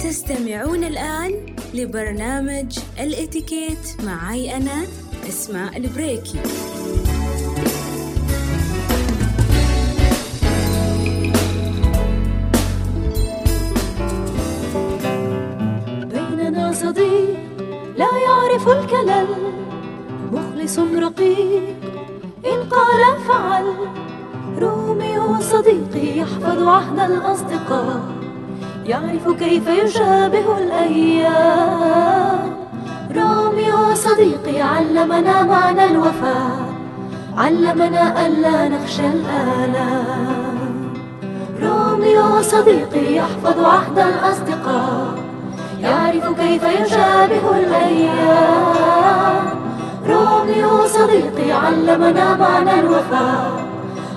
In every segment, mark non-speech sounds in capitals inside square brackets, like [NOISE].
تستمعون الآن لبرنامج الإتيكيت معي أنا أسماء البريكي. بيننا صديق لا يعرف الكلل مخلص رقيق إن قال فعل. روميو صديقي يحفظ عهد الأصدقاء يعرف كيف يشابه الأيام. روميو صديقي علمنا معنى الوفاء علمنا ألا نخشى الآلام. روميو صديقي يحفظ عهد الأصدقاء يعرف كيف يشابه الأيام. روميو صديقي علمنا معنى الوفاء.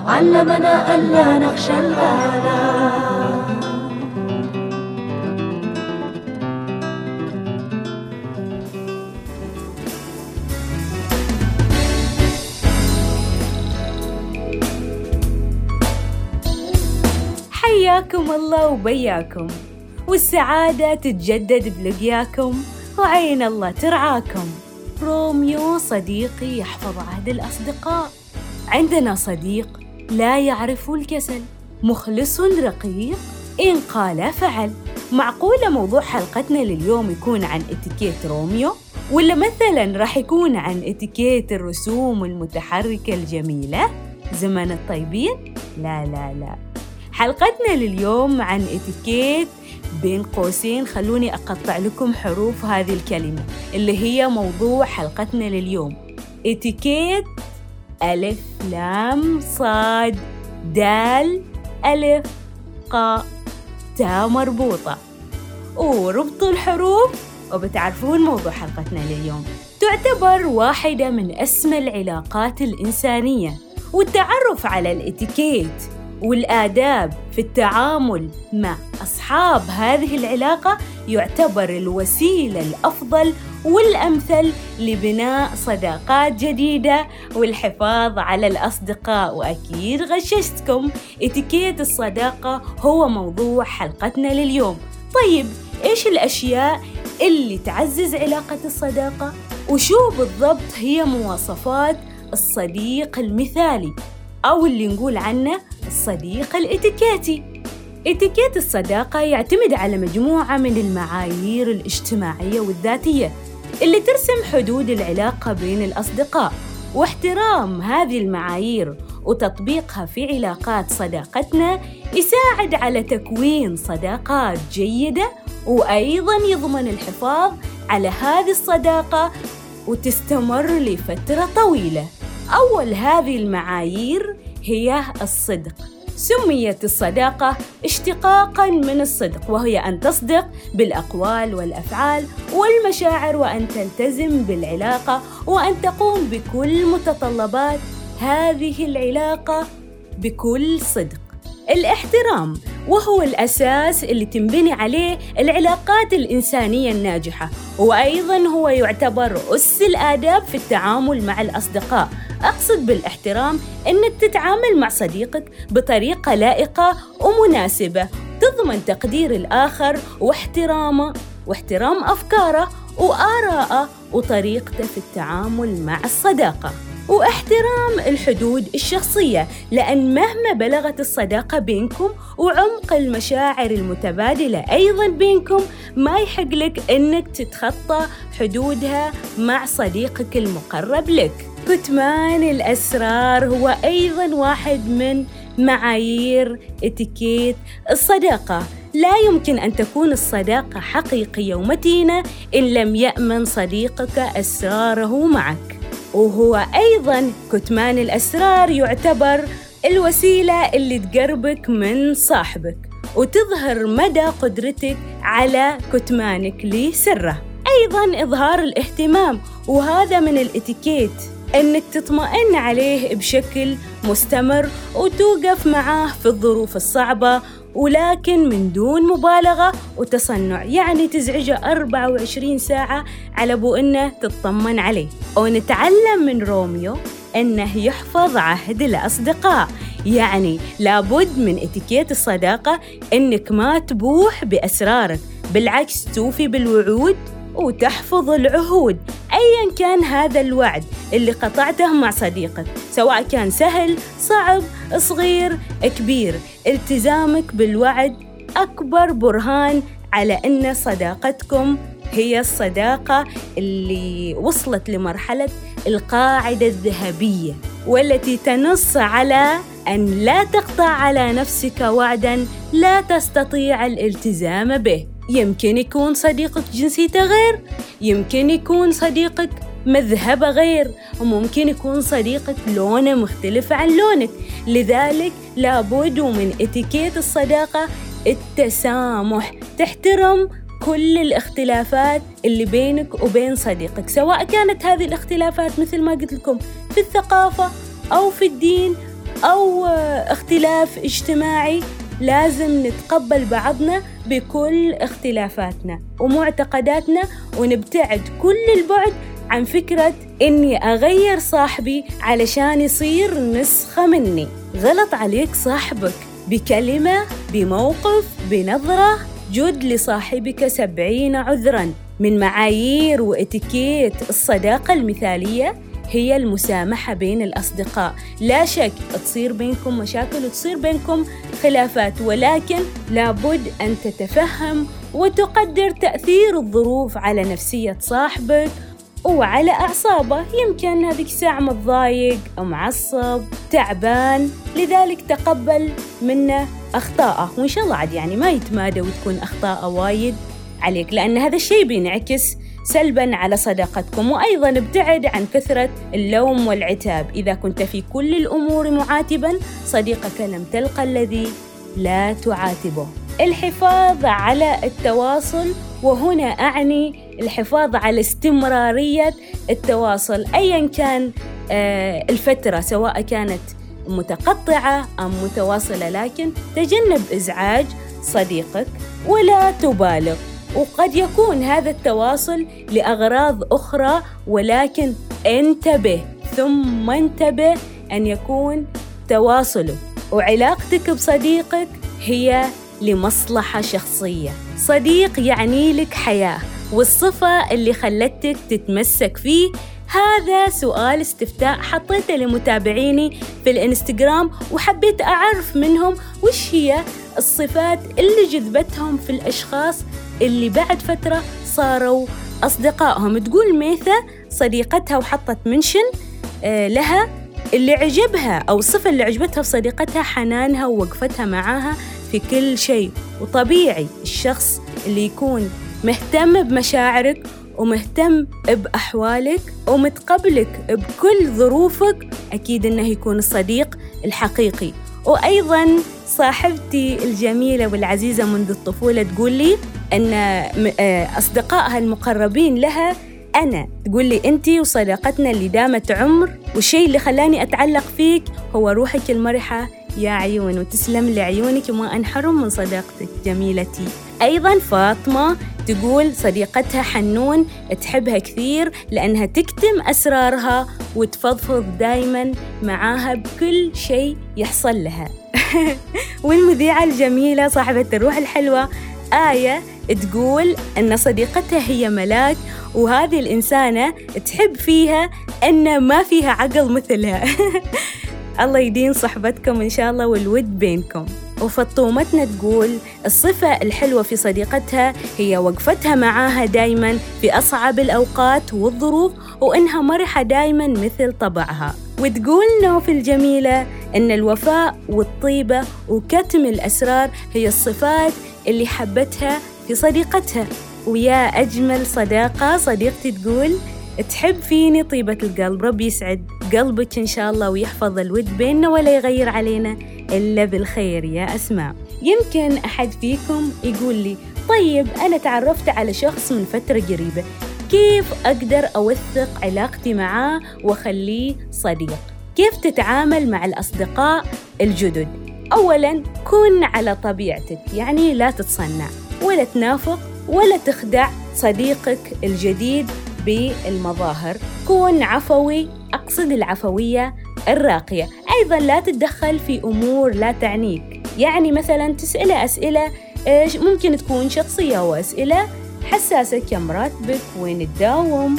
علمنا ألا نخشى الآلام حياكم الله وبياكم. والسعادة تتجدد بلقياكم وعين الله ترعاكم. روميو صديقي يحفظ عهد الأصدقاء. عندنا صديق لا يعرف الكسل مخلص رقيق إن قال فعل معقولة موضوع حلقتنا لليوم يكون عن إتيكيت روميو؟ ولا مثلا راح يكون عن إتيكيت الرسوم المتحركة الجميلة؟ زمن الطيبين؟ لا لا لا حلقتنا لليوم عن إتيكيت بين قوسين خلوني أقطع لكم حروف هذه الكلمة اللي هي موضوع حلقتنا لليوم إتيكيت ألف لام صاد دال ألف قاء تاء مربوطة. وربطوا الحروف وبتعرفون موضوع حلقتنا لليوم. تعتبر واحدة من أسمى العلاقات الإنسانية والتعرف على الإتيكيت والآداب في التعامل مع أصحاب هذه العلاقة يعتبر الوسيلة الأفضل والأمثل لبناء صداقات جديدة والحفاظ على الأصدقاء. وأكيد غششتكم إتيكيت الصداقة هو موضوع حلقتنا لليوم. طيب إيش الأشياء اللي تعزز علاقة الصداقة؟ وشو بالضبط هي مواصفات الصديق المثالي؟ أو اللي نقول عنه الصديق الإتيكيتي. إتيكيت الصداقة يعتمد على مجموعة من المعايير الاجتماعية والذاتية. اللي ترسم حدود العلاقة بين الأصدقاء واحترام هذه المعايير وتطبيقها في علاقات صداقتنا يساعد على تكوين صداقات جيدة وأيضا يضمن الحفاظ على هذه الصداقة وتستمر لفترة طويلة. أول هذه المعايير هي الصدق. سميت الصداقة اشتقاقا من الصدق وهي أن تصدق بالأقوال والأفعال والمشاعر وأن تلتزم بالعلاقة وأن تقوم بكل متطلبات هذه العلاقة بكل صدق. الاحترام وهو الأساس اللي تنبني عليه العلاقات الإنسانية الناجحة وأيضا هو يعتبر أس الآداب في التعامل مع الأصدقاء. أقصد بالاحترام أنك تتعامل مع صديقك بطريقة لائقة ومناسبة تضمن تقدير الآخر واحترامه واحترام أفكاره وآراءه وطريقته في التعامل مع الصداقة. واحترام الحدود الشخصية لأن مهما بلغت الصداقة بينكم وعمق المشاعر المتبادلة أيضا بينكم ما يحق لك أنك تتخطى حدودها مع صديقك المقرب لك. كتمان الأسرار هو أيضا واحد من معايير إتيكيت الصداقة. لا يمكن أن تكون الصداقة حقيقية ومتينة إن لم يأمن صديقك أسراره معك. وهو أيضا كتمان الأسرار يعتبر الوسيلة اللي تقربك من صاحبك وتظهر مدى قدرتك على كتمانك لسره. أيضا إظهار الاهتمام وهذا من الإتيكيت أنك تطمئن عليه بشكل مستمر وتوقف معاه في الظروف الصعبة ولكن من دون مبالغة وتصنع يعني تزعجه 24 ساعة على بو إنه تطمن عليه. ونتعلم من روميو أنه يحفظ عهد الأصدقاء. يعني لابد من إتيكيت الصداقة إنك ما تبوح بأسرارك بالعكس توفي بالوعود وتحفظ العهود أيا كان هذا الوعد اللي قطعته مع صديقك سواء كان سهل صعب صغير كبير التزامك بالوعد أكبر برهان على أن صداقتكم هي الصداقة اللي وصلت لمرحلة القاعدة الذهبية والتي تنص على أن لا تقطع على نفسك وعدًا لا تستطيع الالتزام به. يمكن يكون صديقك جنسيته غير، يمكن يكون صديقك مذهبه غير، وممكن يكون صديقك لونه مختلف عن لونك، لذلك لابد من إتيكيت الصداقة التسامح، تحترم كل الاختلافات اللي بينك وبين صديقك سواء كانت هذه الاختلافات مثل ما قلت لكم في الثقافة أو في الدين أو اختلاف اجتماعي لازم نتقبل بعضنا بكل اختلافاتنا ومعتقداتنا ونبتعد كل البعد عن فكرة إني أغير صاحبي علشان يصير نسخة مني. غلط عليك صاحبك. بكلمة بموقف بنظرة جد لصاحبك سبعين عذرا. من معايير وإتيكيت الصداقة المثالية هي المسامحة بين الأصدقاء. لا شك تصير بينكم مشاكل وتصير بينكم خلافات ولكن لابد أن تتفهم وتقدر تأثير الظروف على نفسية صاحبك وعلى أعصابه. يمكن هذيك الساعة متضايق معصب تعبان لذلك تقبل منه أخطاءه. وإن شاء الله عاد يعني ما يتمادى وتكون أخطاءه وايد عليك لأن هذا الشيء بينعكس سلبا على صداقتكم وأيضا ابتعد عن كثرة اللوم والعتاب. إذا كنت في كل الأمور معاتبا صديقك لم تلقى الذي لا تعاتبه. الحفاظ على التواصل وهنا أعني الحفاظ على استمرارية التواصل أيا كان آه، الفترة سواء كانت متقطعة أم متواصلة لكن تجنب إزعاج صديقك ولا تبالغ. وقد يكون هذا التواصل لأغراض أخرى ولكن انتبه ثم انتبه أن يكون تواصله. وعلاقتك بصديقك هي لمصلحة شخصية. صديق يعني لك حياة والصفة اللي خلتك تتمسك فيه. هذا سؤال استفتاء حطيته لمتابعيني في الإنستغرام وحبيت أعرف منهم وش هي الصفات اللي جذبتهم في الأشخاص اللي بعد فترة صاروا أصدقائهم. تقول ميثا صديقتها وحطت منشن آه، لها اللي عجبها أو الصفة اللي عجبتها في صديقتها حنانها ووقفتها معاها في كل شيء. وطبيعي الشخص اللي يكون مهتم بمشاعرك ومهتم بأحوالك ومتقبلك بكل ظروفك أكيد إنه يكون الصديق الحقيقي. وأيضا صاحبتي الجميلة والعزيزة منذ الطفولة تقول لي أن آه، أصدقائها المقربين لها أنا. تقول لي أنت وصداقتنا اللي دامت عمر والشيء اللي خلاني أتعلق فيك هو روحك المرحة. يا عيون وتسلم لعيونك وما أنحرم من صداقتك جميلتي. أيضا فاطمة تقول صديقتها حنون تحبها كثير لأنها تكتم أسرارها وتفضفض دايما معاها بكل شيء يحصل لها. [LAUGHS] والمذيعة الجميلة صاحبة الروح الحلوة آية تقول أن صديقتها هي ملاك وهذه الإنسانة تحب فيها أن ما فيها عقل مثلها. [LAUGHS] الله يدين صحبتكم إن شاء الله والود بينكم. وفطومتنا تقول الصفة الحلوة في صديقتها هي وقفتها معاها دايما في أصعب الأوقات والظروف وإنها مرحة دايما مثل طبعها. وتقول نوف الجميلة إن الوفاء والطيبة وكتم الأسرار هي الصفات اللي حبتها في صديقتها. ويا أجمل صداقة صديقتي تقول تحب فيني طيبة القلب؟ ربي يسعد قلبك إن شاء الله ويحفظ الود بيننا ولا يغير علينا إلا بالخير. يا أسماء. يمكن أحد فيكم يقول لي طيب أنا تعرفت على شخص من فترة قريبة كيف أقدر أوثق علاقتي معاه وأخليه صديق؟ كيف تتعامل مع الأصدقاء الجدد؟ أولا كن على طبيعتك يعني لا تتصنع. ولا تنافق ولا تخدع صديقك الجديد بالمظاهر. كون عفوي أقصد العفوية الراقية. أيضا لا تتدخل في أمور لا تعنيك. يعني مثلا تسأله أسئلة ممكن تكون شخصية وأسئلة؟ حساسة كم راتبك؟ وين تداوم؟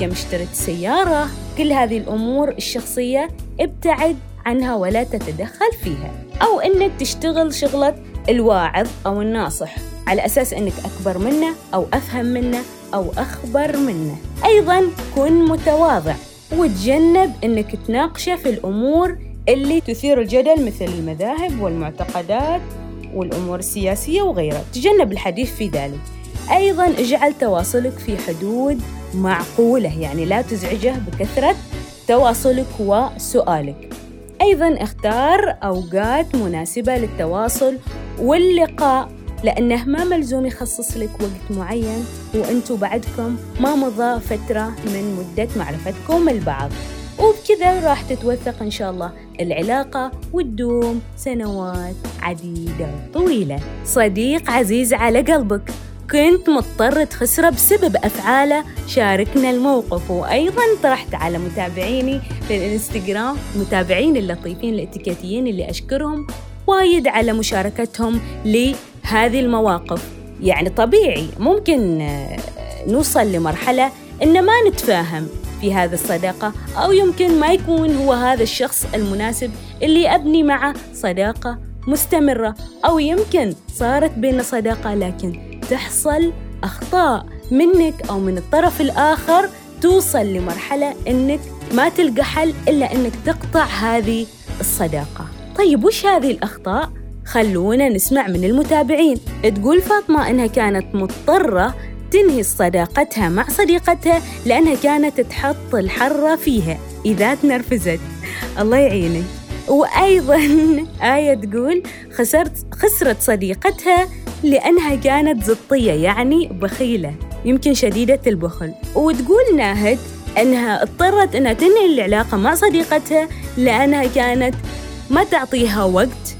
كم اشتريت سيارة؟ كل هذه الأمور الشخصية ابتعد عنها ولا تتدخل فيها. أو أنك تشتغل شغلة الواعظ أو الناصح. على أساس أنك أكبر منه أو أفهم منه أو أخبر منه. أيضا كن متواضع وتجنب أنك تناقشه في الأمور اللي تثير الجدل مثل المذاهب والمعتقدات والأمور السياسية وغيرها. تجنب الحديث في ذلك. أيضا اجعل تواصلك في حدود معقولة يعني لا تزعجه بكثرة تواصلك وسؤالك. أيضا اختار أوقات مناسبة للتواصل واللقاء. لأنه ما ملزوم يخصص لك وقت معين وأنتوا بعدكم ما مضى فترة من مدة معرفتكم البعض. وبكذا راح تتوثق إن شاء الله العلاقة وتدوم سنوات عديدة طويلة. صديق عزيز على قلبك كنت مضطر تخسره بسبب أفعاله. شاركنا الموقف وأيضا طرحت على متابعيني في الانستغرام متابعين اللطيفين الإتيكيتيين اللي أشكرهم وايد على مشاركتهم لهذه المواقف يعني طبيعي ممكن آه، نوصل لمرحلة إن ما نتفاهم في هذه الصداقة أو يمكن ما يكون هو هذا الشخص المناسب اللي أبني معه صداقة مستمرة أو يمكن صارت بيننا صداقة لكن تحصل أخطاء منك أو من الطرف الآخر توصل لمرحلة إنك ما تلقى حل إلا إنك تقطع هذه الصداقة طيب وش هذه الأخطاء؟ خلونا نسمع من المتابعين. تقول فاطمة إنها كانت مضطرة تنهي صداقتها مع صديقتها لأنها كانت تحط الحرة فيها. إذا تنرفزت. الله يعينك. وأيضا آية تقول خسرت خسرت صديقتها لأنها كانت زطية يعني بخيلة يمكن شديدة البخل. وتقول ناهد أنها اضطرت أنها تنهي العلاقة مع صديقتها لأنها كانت ما تعطيها وقت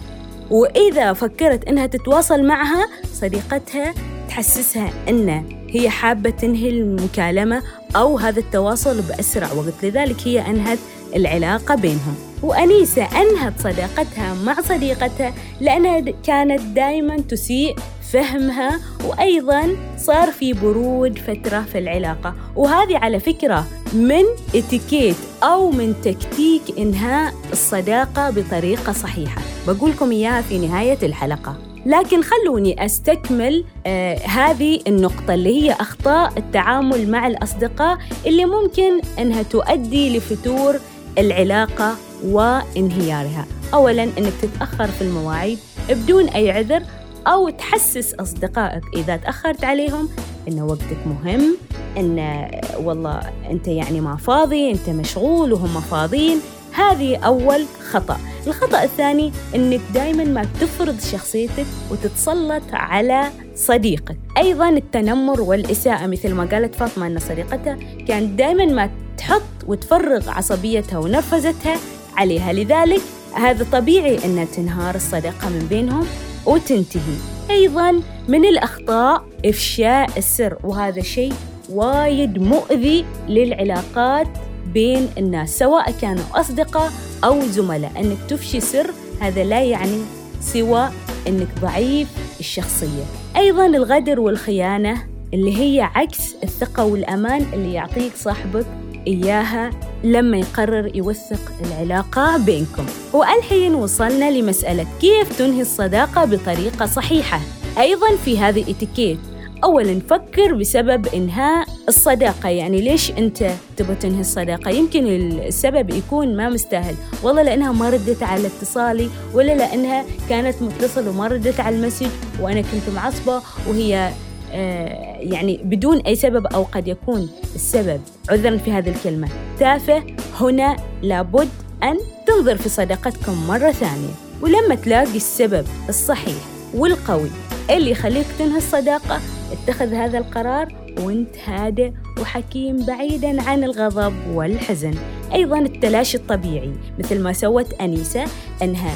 وإذا فكرت أنها تتواصل معها صديقتها تحسسها أن هي حابة تنهي المكالمة أو هذا التواصل بأسرع وقت. لذلك هي أنهت العلاقة بينهم. وأنيسة أنهت صداقتها مع صديقتها لأنها كانت دائما تسيء فهمها وأيضا صار في برود فترة في العلاقة. وهذه على فكرة من إتيكيت أو من تكتيك إنهاء الصداقة بطريقة صحيحة. بقولكم إياها في نهاية الحلقة. لكن خلوني أستكمل آه هذه النقطة اللي هي أخطاء التعامل مع الأصدقاء اللي ممكن أنها تؤدي لفتور العلاقة وانهيارها. أولاً أنك تتأخر في المواعيد بدون أي عذر. أو تحسس أصدقائك إذا تأخرت عليهم إن وقتك مهم إن والله أنت يعني ما فاضي أنت مشغول وهم فاضيين. هذه أول خطأ. الخطأ الثاني أنك دائما ما تفرض شخصيتك وتتسلط على صديقك. أيضا التنمر والإساءة مثل ما قالت فاطمة أن صديقتها كانت دائما ما تحط وتفرغ عصبيتها ونرفزتها عليها. لذلك هذا طبيعي أن تنهار الصداقة من بينهم. وتنتهي. أيضا من الأخطاء إفشاء السر وهذا شيء وايد مؤذي للعلاقات بين الناس سواء كانوا أصدقاء أو زملاء. أنك تفشي سر هذا لا يعني سوى أنك ضعيف الشخصية. أيضا الغدر والخيانة اللي هي عكس الثقة والأمان اللي يعطيك صاحبك إياها لما يقرر يوثق العلاقة بينكم. والحين وصلنا لمسألة كيف تنهي الصداقة بطريقة صحيحة. أيضا في هذه إتيكيت. أولا فكر بسبب إنهاء الصداقة. يعني ليش أنت تبغى تنهي الصداقة؟ يمكن السبب يكون ما مستاهل. والله لأنها ما ردت على اتصالي ولا لأنها كانت متصلة وما ردت على المسج وأنا كنت معصبة وهي يعني بدون أي سبب أو قد يكون السبب عذرا في هذه الكلمة. تافه هنا لابد أن تنظر في صداقتكم مرة ثانية ولما تلاقي السبب الصحيح والقوي اللي يخليك تنهي الصداقة اتخذ هذا القرار وانت هادئ وحكيم بعيدا عن الغضب والحزن. أيضا التلاشي الطبيعي مثل ما سوت أنيسة أنها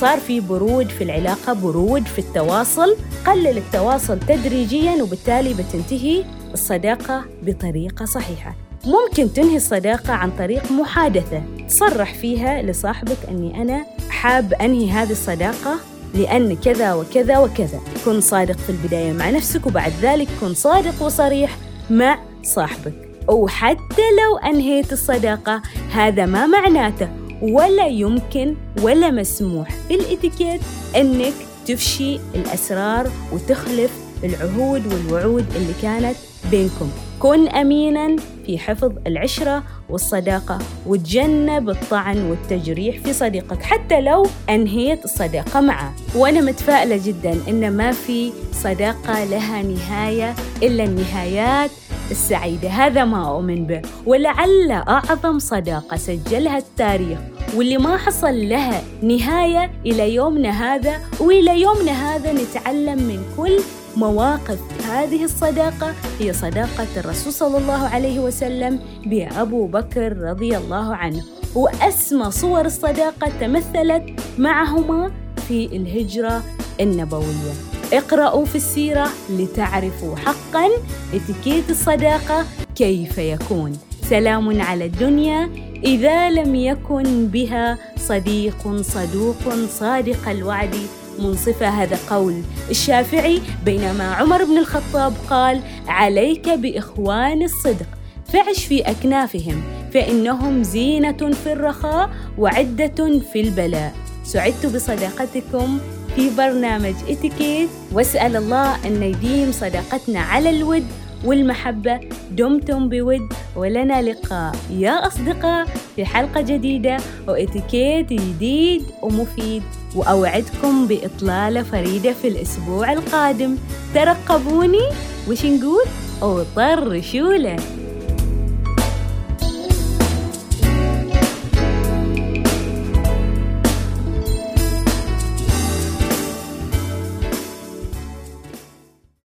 صار في برود في العلاقة برود في التواصل قلل التواصل تدريجيا وبالتالي بتنتهي الصداقة بطريقة صحيحة. ممكن تنهي الصداقة عن طريق محادثة. تصرح فيها لصاحبك أني أنا حاب أنهي هذه الصداقة لأن كذا وكذا وكذا. كن صادق في البداية مع نفسك وبعد ذلك كن صادق وصريح مع صاحبك. وحتى لو أنهيت الصداقة هذا ما معناته. ولا يمكن ولا مسموح في الاتيكيت أنك تفشي الأسرار وتخلف العهود والوعود اللي كانت بينكم. كن أميناً في حفظ العشرة والصداقة وتجنب الطعن والتجريح في صديقك حتى لو أنهيت الصداقة معه. وأنا متفائلة جدا إن ما في صداقة لها نهاية إلا النهايات السعيدة هذا ما أؤمن به ولعل أعظم صداقة سجلها التاريخ واللي ما حصل لها نهاية إلى يومنا هذا وإلى يومنا هذا نتعلم من كل مواقف هذه الصداقة. هي صداقة الرسول صلى الله عليه وسلم بأبو بكر رضي الله عنه وأسمى صور الصداقة تمثلت معهما في الهجرة النبوية. اقرأوا في السيرة لتعرفوا حقا اتيكيت الصداقة كيف يكون. سلام على الدنيا إذا لم يكن بها صديق صدوق صادق الوعد. منصفة هذا قول الشافعي بينما عمر بن الخطاب قال عليك بإخوان الصدق. فعش في أكنافهم فإنهم زينة في الرخاء وعدة في البلاء. سعدت بصداقتكم في برنامج اتيكيت واسأل الله أن يديم صداقتنا على الود والمحبة. دمتم بود. ولنا لقاء. يا أصدقاء في حلقة جديدة. وإتيكيت جديد ومفيد. وأوعدكم بإطلالة فريدة في الأسبوع القادم. ترقبوني. وش نقول؟ أو طرشوله